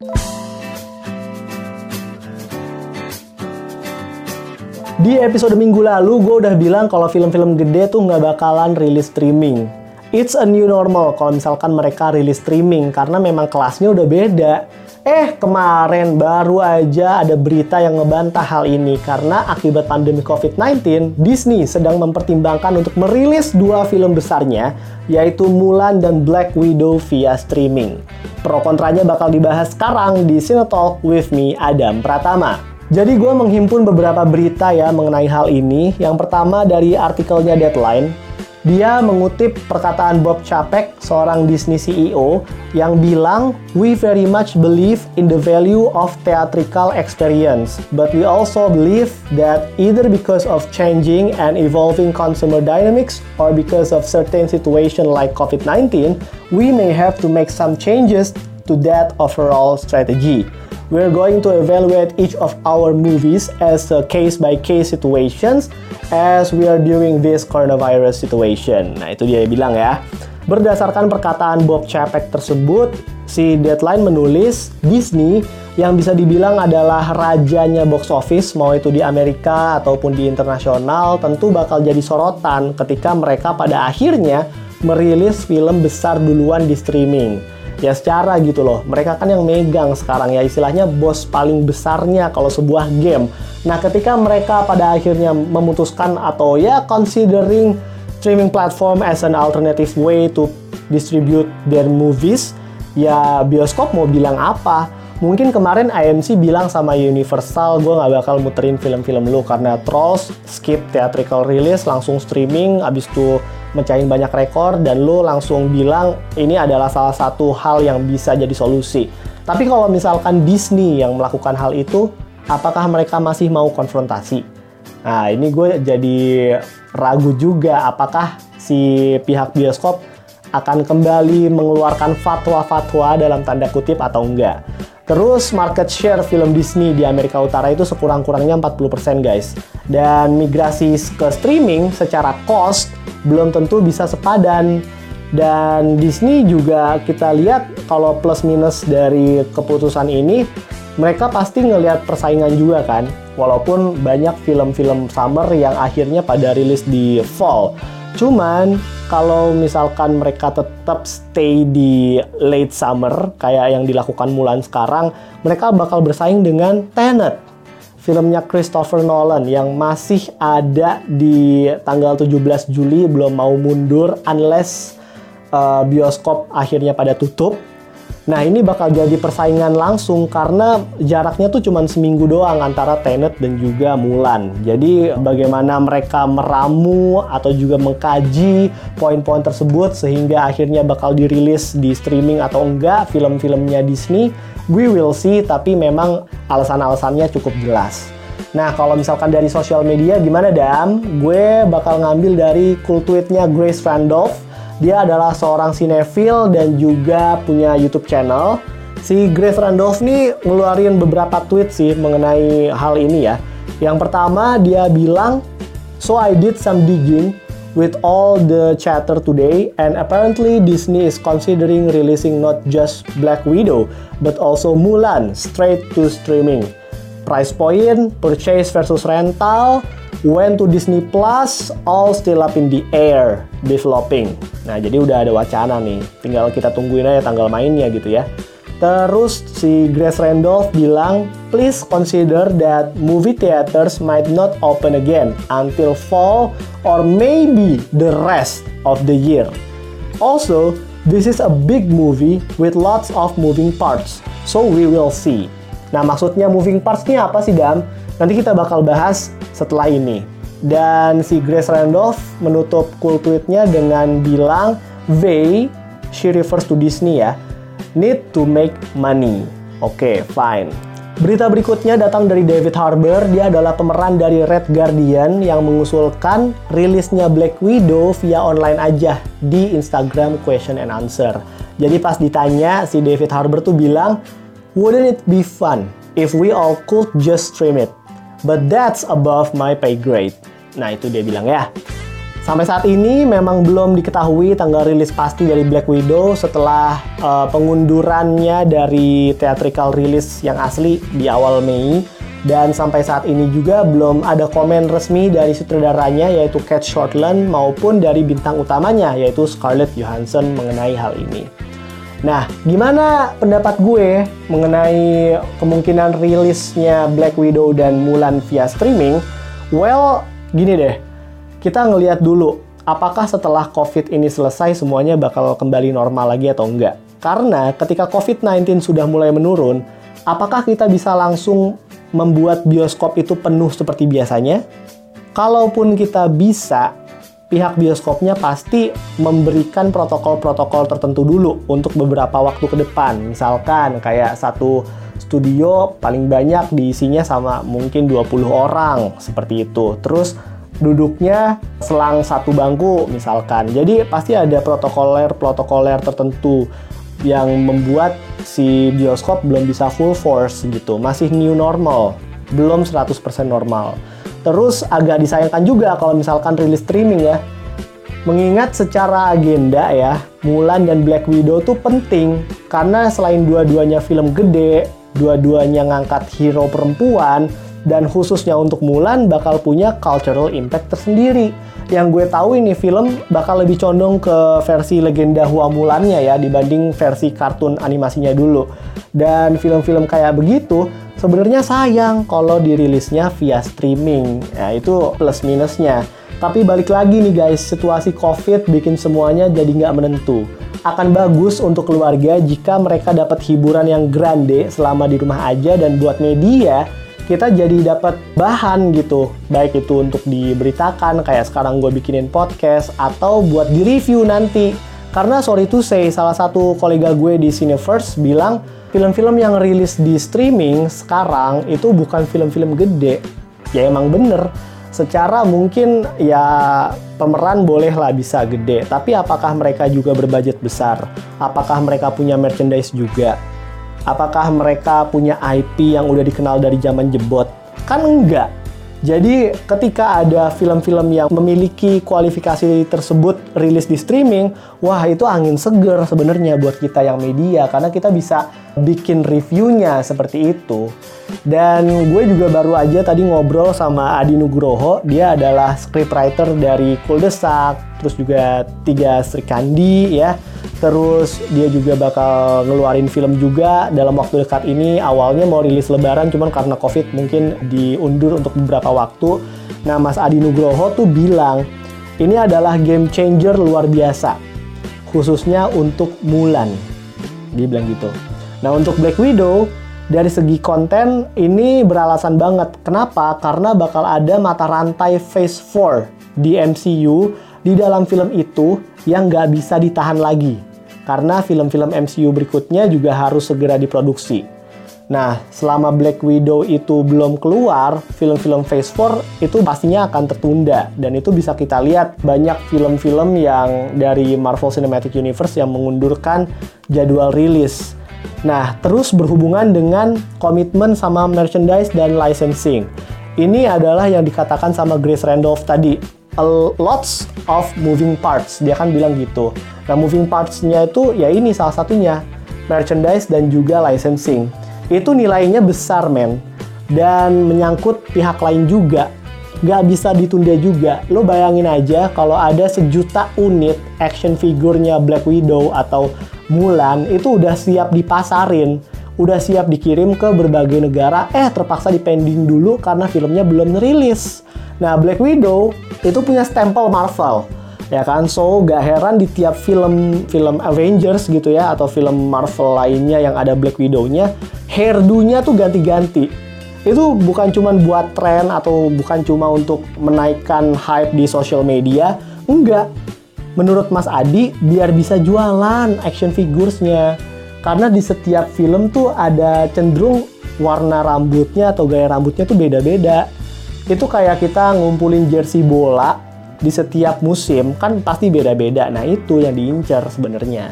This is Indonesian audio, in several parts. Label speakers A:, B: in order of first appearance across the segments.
A: Di episode minggu lalu, gue udah bilang kalau film-film gede tuh nggak bakalan rilis streaming. It's a new normal kalau misalkan mereka rilis streaming, karena memang kelasnya udah beda. Eh, kemarin baru aja ada berita yang ngebantah hal ini karena akibat pandemi COVID-19, Disney sedang mempertimbangkan untuk merilis dua film besarnya, yaitu Mulan dan Black Widow via streaming. Pro kontranya bakal dibahas sekarang di Cine Talk with me, Adam Pratama. Jadi gue menghimpun beberapa berita ya mengenai hal ini. Yang pertama dari artikelnya Deadline, dia mengutip perkataan Bob Chapek, seorang Disney CEO, yang bilang, We very much believe in the value of theatrical experience, but we also believe that either because of changing and evolving consumer dynamics or because of certain situation like COVID-19, we may have to make some changes to that overall strategy. We're going to evaluate each of our movies as a case-by-case situations as we are during this coronavirus situation. Nah, itu dia bilang ya. Berdasarkan perkataan Bob Chapek tersebut, si Deadline menulis Disney yang bisa dibilang adalah rajanya box office mau itu di Amerika ataupun di internasional tentu bakal jadi sorotan ketika mereka pada akhirnya merilis film besar duluan di streaming ya secara gitu loh. Mereka kan yang megang sekarang ya. Istilahnya bos paling besarnya kalau sebuah game. Nah ketika mereka pada akhirnya memutuskan atau ya considering streaming platform as an alternative way to distribute their movies ya bioskop mau bilang apa? Mungkin kemarin AMC bilang sama Universal gue nggak bakal muterin film-film lu karena Trolls skip theatrical release langsung streaming abis itu mecahin banyak rekor dan lu langsung bilang ini adalah salah satu hal yang bisa jadi solusi. Tapi kalau misalkan Disney yang melakukan hal itu apakah mereka masih mau konfrontasi? Nah ini gue jadi ragu juga apakah si pihak bioskop akan kembali mengeluarkan fatwa-fatwa dalam tanda kutip atau enggak. Terus market share film Disney di Amerika Utara itu sekurang-kurangnya 40% guys. Dan migrasi ke streaming secara cost belum tentu bisa sepadan. Dan Disney juga kita lihat kalau plus minus dari keputusan ini mereka pasti ngelihat persaingan juga kan. Walaupun banyak film-film summer yang akhirnya pada rilis di fall. Cuman kalau misalkan mereka tetap stay di late summer kayak yang dilakukan Mulan sekarang, mereka bakal bersaing dengan Tenet. Filmnya Christopher Nolan yang masih ada di tanggal 17 Juli belum mau mundur unless uh, bioskop akhirnya pada tutup Nah ini bakal jadi persaingan langsung karena jaraknya tuh cuma seminggu doang antara Tenet dan juga Mulan. Jadi bagaimana mereka meramu atau juga mengkaji poin-poin tersebut sehingga akhirnya bakal dirilis di streaming atau enggak film-filmnya Disney, we will see tapi memang alasan-alasannya cukup jelas. Nah, kalau misalkan dari sosial media gimana Dam? Gue bakal ngambil dari cool tweetnya Grace Randolph dia adalah seorang sinetfil dan juga punya YouTube channel. Si Grace Randolph nih ngeluarin beberapa tweet sih mengenai hal ini ya. Yang pertama dia bilang, So I did some digging with all the chatter today and apparently Disney is considering releasing not just Black Widow but also Mulan straight to streaming. Price point, purchase versus rental, when to Disney Plus, all still up in the air, developing. Nah, jadi udah ada wacana nih. Tinggal kita tungguin aja tanggal mainnya gitu ya. Terus si Grace Randolph bilang, please consider that movie theaters might not open again until fall or maybe the rest of the year. Also, this is a big movie with lots of moving parts, so we will see. Nah, maksudnya moving parts ini apa sih, Dam? Nanti kita bakal bahas setelah ini. Dan si Grace Randolph menutup cool tweetnya dengan bilang, they, she refers to Disney ya, need to make money. Oke, okay, fine. Berita berikutnya datang dari David Harbour. Dia adalah pemeran dari Red Guardian yang mengusulkan rilisnya Black Widow via online aja di Instagram question and answer. Jadi pas ditanya, si David Harbour tuh bilang, wouldn't it be fun if we all could just stream it? But that's above my pay grade. Nah itu dia bilang ya. Sampai saat ini memang belum diketahui tanggal rilis pasti dari Black Widow setelah uh, pengundurannya dari theatrical release yang asli di awal Mei dan sampai saat ini juga belum ada komen resmi dari sutradaranya yaitu Cat Shortland maupun dari bintang utamanya yaitu Scarlett Johansson mengenai hal ini. Nah, gimana pendapat gue mengenai kemungkinan rilisnya Black Widow dan Mulan via streaming? Well, gini deh, kita ngelihat dulu apakah setelah COVID ini selesai semuanya bakal kembali normal lagi atau enggak. Karena ketika COVID-19 sudah mulai menurun, apakah kita bisa langsung membuat bioskop itu penuh seperti biasanya? Kalaupun kita bisa, pihak bioskopnya pasti memberikan protokol-protokol tertentu dulu untuk beberapa waktu ke depan. Misalkan kayak satu studio paling banyak diisinya sama mungkin 20 orang seperti itu. Terus duduknya selang satu bangku misalkan. Jadi pasti ada protokoler-protokoler tertentu yang membuat si bioskop belum bisa full force gitu. Masih new normal, belum 100% normal. Terus agak disayangkan juga kalau misalkan rilis streaming ya. Mengingat secara agenda ya, Mulan dan Black Widow tuh penting karena selain dua-duanya film gede, dua-duanya ngangkat hero perempuan, dan khususnya untuk Mulan bakal punya cultural impact tersendiri yang gue tahu ini film bakal lebih condong ke versi legenda Hua Mulannya ya dibanding versi kartun animasinya dulu. Dan film-film kayak begitu sebenarnya sayang kalau dirilisnya via streaming. Ya itu plus minusnya. Tapi balik lagi nih guys, situasi COVID bikin semuanya jadi nggak menentu. Akan bagus untuk keluarga jika mereka dapat hiburan yang grande selama di rumah aja dan buat media kita jadi dapat bahan gitu. Baik itu untuk diberitakan kayak sekarang gue bikinin podcast atau buat di review nanti. Karena sorry to say salah satu kolega gue di Cineverse bilang film-film yang rilis di streaming sekarang itu bukan film-film gede. Ya emang bener. Secara mungkin ya pemeran bolehlah bisa gede. Tapi apakah mereka juga berbudget besar? Apakah mereka punya merchandise juga Apakah mereka punya IP yang udah dikenal dari zaman jebot? Kan enggak. Jadi ketika ada film-film yang memiliki kualifikasi tersebut rilis di streaming, wah itu angin seger sebenarnya buat kita yang media karena kita bisa bikin reviewnya seperti itu. Dan gue juga baru aja tadi ngobrol sama Adi Nugroho, dia adalah scriptwriter dari Kuldesak, terus juga Tiga Sri Kandi ya Terus dia juga bakal ngeluarin film juga dalam waktu dekat ini. Awalnya mau rilis lebaran cuman karena covid mungkin diundur untuk beberapa waktu. Nah Mas Adi Nugroho tuh bilang ini adalah game changer luar biasa. Khususnya untuk Mulan. Dia bilang gitu. Nah untuk Black Widow dari segi konten ini beralasan banget. Kenapa? Karena bakal ada mata rantai Phase 4 di MCU di dalam film itu yang nggak bisa ditahan lagi karena film-film MCU berikutnya juga harus segera diproduksi. Nah, selama Black Widow itu belum keluar, film-film Phase 4 itu pastinya akan tertunda. Dan itu bisa kita lihat banyak film-film yang dari Marvel Cinematic Universe yang mengundurkan jadwal rilis. Nah, terus berhubungan dengan komitmen sama merchandise dan licensing. Ini adalah yang dikatakan sama Grace Randolph tadi. Lots of moving parts. Dia kan bilang gitu. Nah, moving parts-nya itu ya ini salah satunya, merchandise dan juga licensing. Itu nilainya besar, men. Dan menyangkut pihak lain juga. Gak bisa ditunda juga. Lo bayangin aja kalau ada sejuta unit action figurnya Black Widow atau Mulan itu udah siap dipasarin, udah siap dikirim ke berbagai negara, eh terpaksa dipending dulu karena filmnya belum rilis. Nah, Black Widow itu punya stempel Marvel ya kan? So gak heran di tiap film film Avengers gitu ya atau film Marvel lainnya yang ada Black Widow-nya tuh ganti-ganti. Itu bukan cuma buat tren atau bukan cuma untuk menaikkan hype di social media enggak. Menurut Mas Adi biar bisa jualan action figuresnya. Karena di setiap film tuh ada cenderung warna rambutnya atau gaya rambutnya tuh beda-beda itu kayak kita ngumpulin jersey bola di setiap musim kan pasti beda-beda. Nah, itu yang diincar sebenarnya.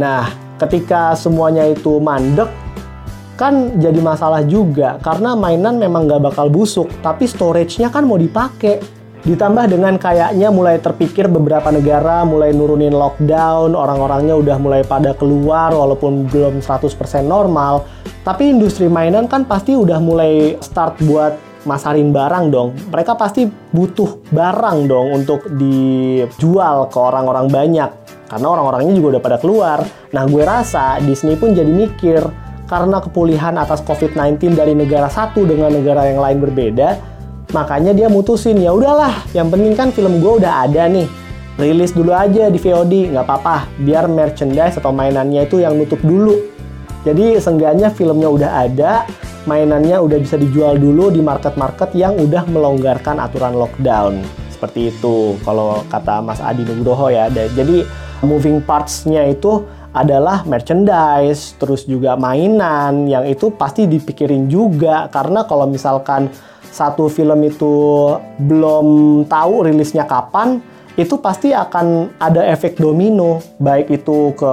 A: Nah, ketika semuanya itu mandek, kan jadi masalah juga karena mainan memang nggak bakal busuk, tapi storage-nya kan mau dipakai. Ditambah dengan kayaknya mulai terpikir beberapa negara mulai nurunin lockdown, orang-orangnya udah mulai pada keluar walaupun belum 100% normal. Tapi industri mainan kan pasti udah mulai start buat masarin barang dong. Mereka pasti butuh barang dong untuk dijual ke orang-orang banyak. Karena orang-orangnya juga udah pada keluar. Nah gue rasa Disney pun jadi mikir, karena kepulihan atas COVID-19 dari negara satu dengan negara yang lain berbeda, makanya dia mutusin ya udahlah, yang penting kan film gue udah ada nih, rilis dulu aja di VOD, nggak apa-apa, biar merchandise atau mainannya itu yang nutup dulu. Jadi seenggaknya filmnya udah ada, mainannya udah bisa dijual dulu di market-market yang udah melonggarkan aturan lockdown. Seperti itu kalau kata Mas Adi Nugroho ya. Jadi moving parts-nya itu adalah merchandise, terus juga mainan yang itu pasti dipikirin juga karena kalau misalkan satu film itu belum tahu rilisnya kapan, itu pasti akan ada efek domino, baik itu ke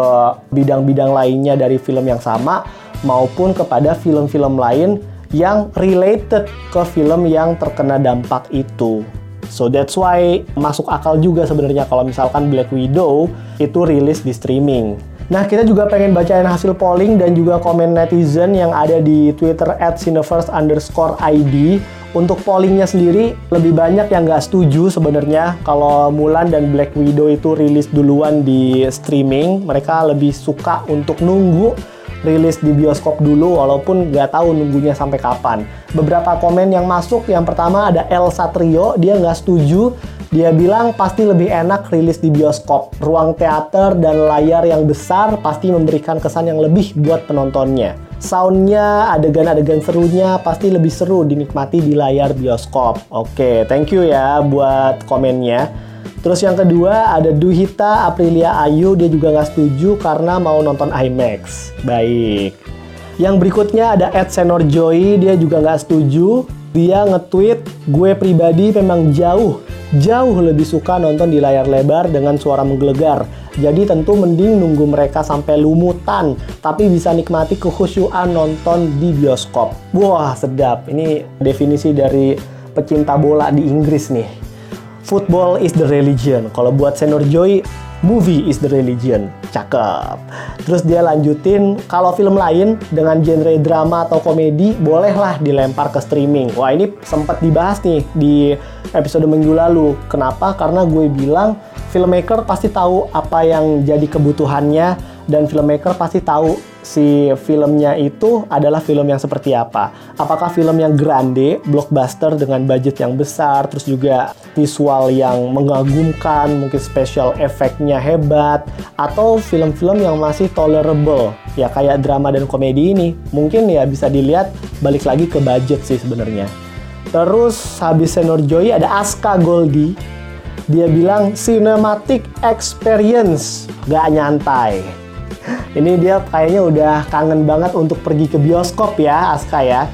A: bidang-bidang lainnya dari film yang sama maupun kepada film-film lain yang related ke film yang terkena dampak itu. So that's why masuk akal juga sebenarnya kalau misalkan Black Widow itu rilis di streaming. Nah, kita juga pengen bacain hasil polling dan juga komen netizen yang ada di Twitter at underscore ID. Untuk pollingnya sendiri, lebih banyak yang nggak setuju sebenarnya kalau Mulan dan Black Widow itu rilis duluan di streaming. Mereka lebih suka untuk nunggu rilis di bioskop dulu walaupun nggak tahu nunggunya sampai kapan. Beberapa komen yang masuk, yang pertama ada El Satrio, dia nggak setuju dia bilang pasti lebih enak rilis di bioskop. Ruang teater dan layar yang besar pasti memberikan kesan yang lebih buat penontonnya. Soundnya, adegan-adegan serunya pasti lebih seru dinikmati di layar bioskop. Oke, thank you ya buat komennya. Terus yang kedua ada Duhita Aprilia Ayu, dia juga nggak setuju karena mau nonton IMAX. Baik. Yang berikutnya ada Ed Senor Joy, dia juga nggak setuju. Dia nge-tweet, gue pribadi memang jauh jauh lebih suka nonton di layar lebar dengan suara menggelegar. Jadi tentu mending nunggu mereka sampai lumutan, tapi bisa nikmati kekhusyuan nonton di bioskop. Wah, sedap. Ini definisi dari pecinta bola di Inggris nih. Football is the religion. Kalau buat Senior Joy, movie is the religion. Cakep. Terus dia lanjutin, kalau film lain dengan genre drama atau komedi, bolehlah dilempar ke streaming. Wah ini sempat dibahas nih di episode minggu lalu. Kenapa? Karena gue bilang filmmaker pasti tahu apa yang jadi kebutuhannya dan filmmaker pasti tahu si filmnya itu adalah film yang seperti apa. Apakah film yang grande, blockbuster dengan budget yang besar, terus juga visual yang mengagumkan, mungkin special efeknya hebat, atau film-film yang masih tolerable, ya kayak drama dan komedi ini. Mungkin ya bisa dilihat balik lagi ke budget sih sebenarnya. Terus habis Senor Joy ada Aska Goldie. Dia bilang cinematic experience, gak nyantai ini dia kayaknya udah kangen banget untuk pergi ke bioskop ya, Aska ya.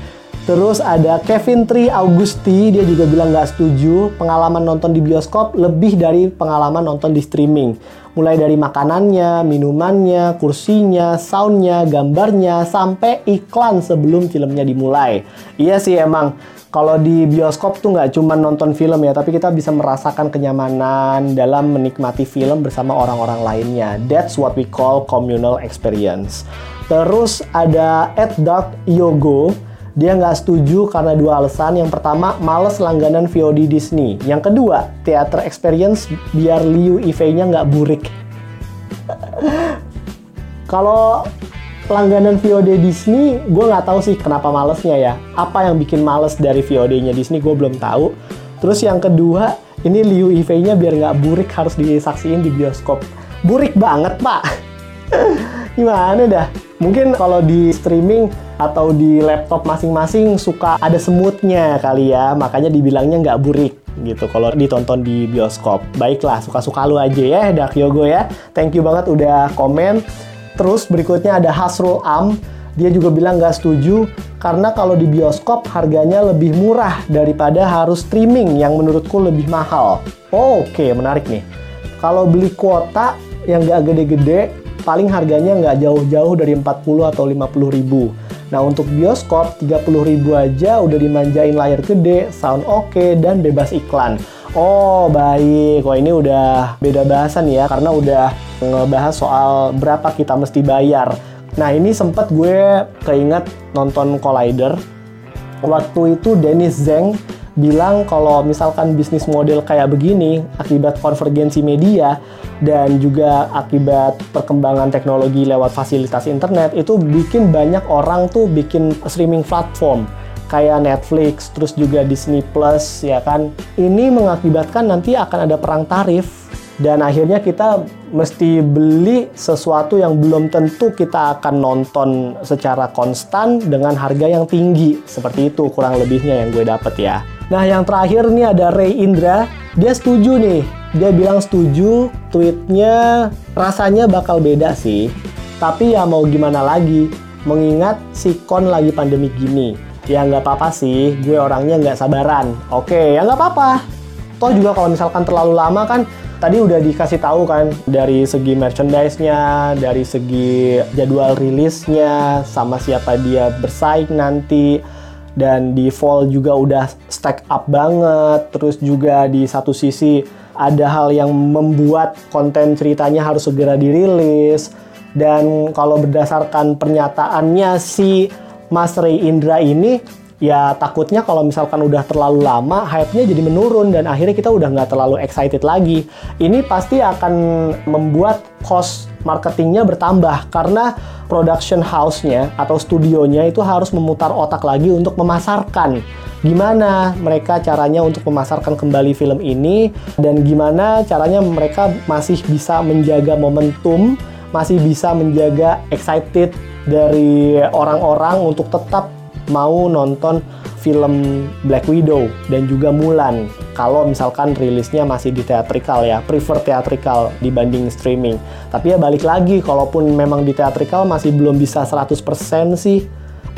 A: Terus ada Kevin Tri Augusti, dia juga bilang nggak setuju pengalaman nonton di bioskop lebih dari pengalaman nonton di streaming. Mulai dari makanannya, minumannya, kursinya, soundnya, gambarnya, sampai iklan sebelum filmnya dimulai. Iya sih emang, kalau di bioskop tuh nggak cuma nonton film ya, tapi kita bisa merasakan kenyamanan dalam menikmati film bersama orang-orang lainnya. That's what we call communal experience. Terus ada Ed Dark Yogo, dia nggak setuju karena dua alasan. Yang pertama, males langganan VOD Disney. Yang kedua, theater experience biar Liu Yifei-nya nggak burik. Kalau langganan VOD Disney, gue nggak tahu sih kenapa malesnya ya. Apa yang bikin males dari VOD-nya Disney, gue belum tahu. Terus yang kedua, ini Liu Yifei-nya biar nggak burik harus disaksiin di bioskop. Burik banget, Pak. Gimana dah? Mungkin kalau di streaming atau di laptop masing-masing suka ada semutnya kali ya, makanya dibilangnya nggak burik gitu kalau ditonton di bioskop. Baiklah, suka-suka lu aja ya, Dark Yogo ya. Thank you banget udah komen. Terus berikutnya ada Hasrul Am, dia juga bilang nggak setuju karena kalau di bioskop harganya lebih murah daripada harus streaming yang menurutku lebih mahal. Oh, Oke, okay, menarik nih. Kalau beli kuota yang nggak gede-gede, paling harganya nggak jauh-jauh dari 40 atau 50 ribu. Nah untuk bioskop 30 ribu aja udah dimanjain layar gede, sound oke, okay, dan bebas iklan. Oh baik, wah ini udah beda bahasan ya karena udah ngebahas soal berapa kita mesti bayar. Nah ini sempat gue keinget nonton Collider. Waktu itu Dennis Zeng bilang kalau misalkan bisnis model kayak begini akibat konvergensi media dan juga akibat perkembangan teknologi lewat fasilitas internet itu bikin banyak orang tuh bikin streaming platform kayak Netflix, terus juga Disney Plus, ya kan. Ini mengakibatkan nanti akan ada perang tarif dan akhirnya kita mesti beli sesuatu yang belum tentu kita akan nonton secara konstan dengan harga yang tinggi. Seperti itu kurang lebihnya yang gue dapet ya. Nah yang terakhir nih ada Ray Indra, dia setuju nih. Dia bilang setuju, tweetnya rasanya bakal beda sih. Tapi ya mau gimana lagi, mengingat si Kon lagi pandemi gini ya nggak apa-apa sih gue orangnya nggak sabaran oke ya nggak apa-apa toh juga kalau misalkan terlalu lama kan tadi udah dikasih tahu kan dari segi merchandise-nya, dari segi jadwal rilisnya, sama siapa dia bersaing nanti, dan di fall juga udah stack up banget. Terus juga di satu sisi ada hal yang membuat konten ceritanya harus segera dirilis. Dan kalau berdasarkan pernyataannya si Mas Ray Indra ini ya takutnya kalau misalkan udah terlalu lama hype-nya jadi menurun dan akhirnya kita udah nggak terlalu excited lagi. Ini pasti akan membuat cost marketingnya bertambah karena production house-nya atau studionya itu harus memutar otak lagi untuk memasarkan gimana mereka caranya untuk memasarkan kembali film ini dan gimana caranya mereka masih bisa menjaga momentum, masih bisa menjaga excited dari orang-orang untuk tetap mau nonton film Black Widow dan juga Mulan kalau misalkan rilisnya masih di teatrikal ya prefer teatrikal dibanding streaming tapi ya balik lagi kalaupun memang di teatrikal masih belum bisa 100% sih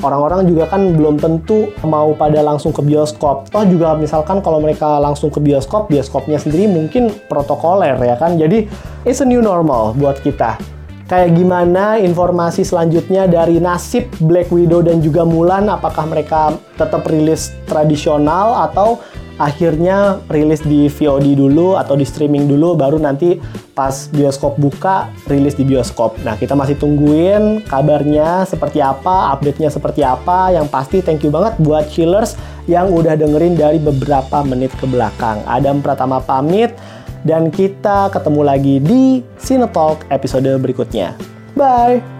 A: orang-orang juga kan belum tentu mau pada langsung ke bioskop. Toh juga misalkan kalau mereka langsung ke bioskop, bioskopnya sendiri mungkin protokoler ya kan. Jadi it's a new normal buat kita kayak gimana informasi selanjutnya dari nasib Black Widow dan juga Mulan apakah mereka tetap rilis tradisional atau akhirnya rilis di VOD dulu atau di streaming dulu baru nanti pas bioskop buka rilis di bioskop. Nah, kita masih tungguin kabarnya seperti apa, update-nya seperti apa. Yang pasti thank you banget buat chillers yang udah dengerin dari beberapa menit ke belakang. Adam Pratama pamit dan kita ketemu lagi di Cinetalk episode berikutnya. Bye!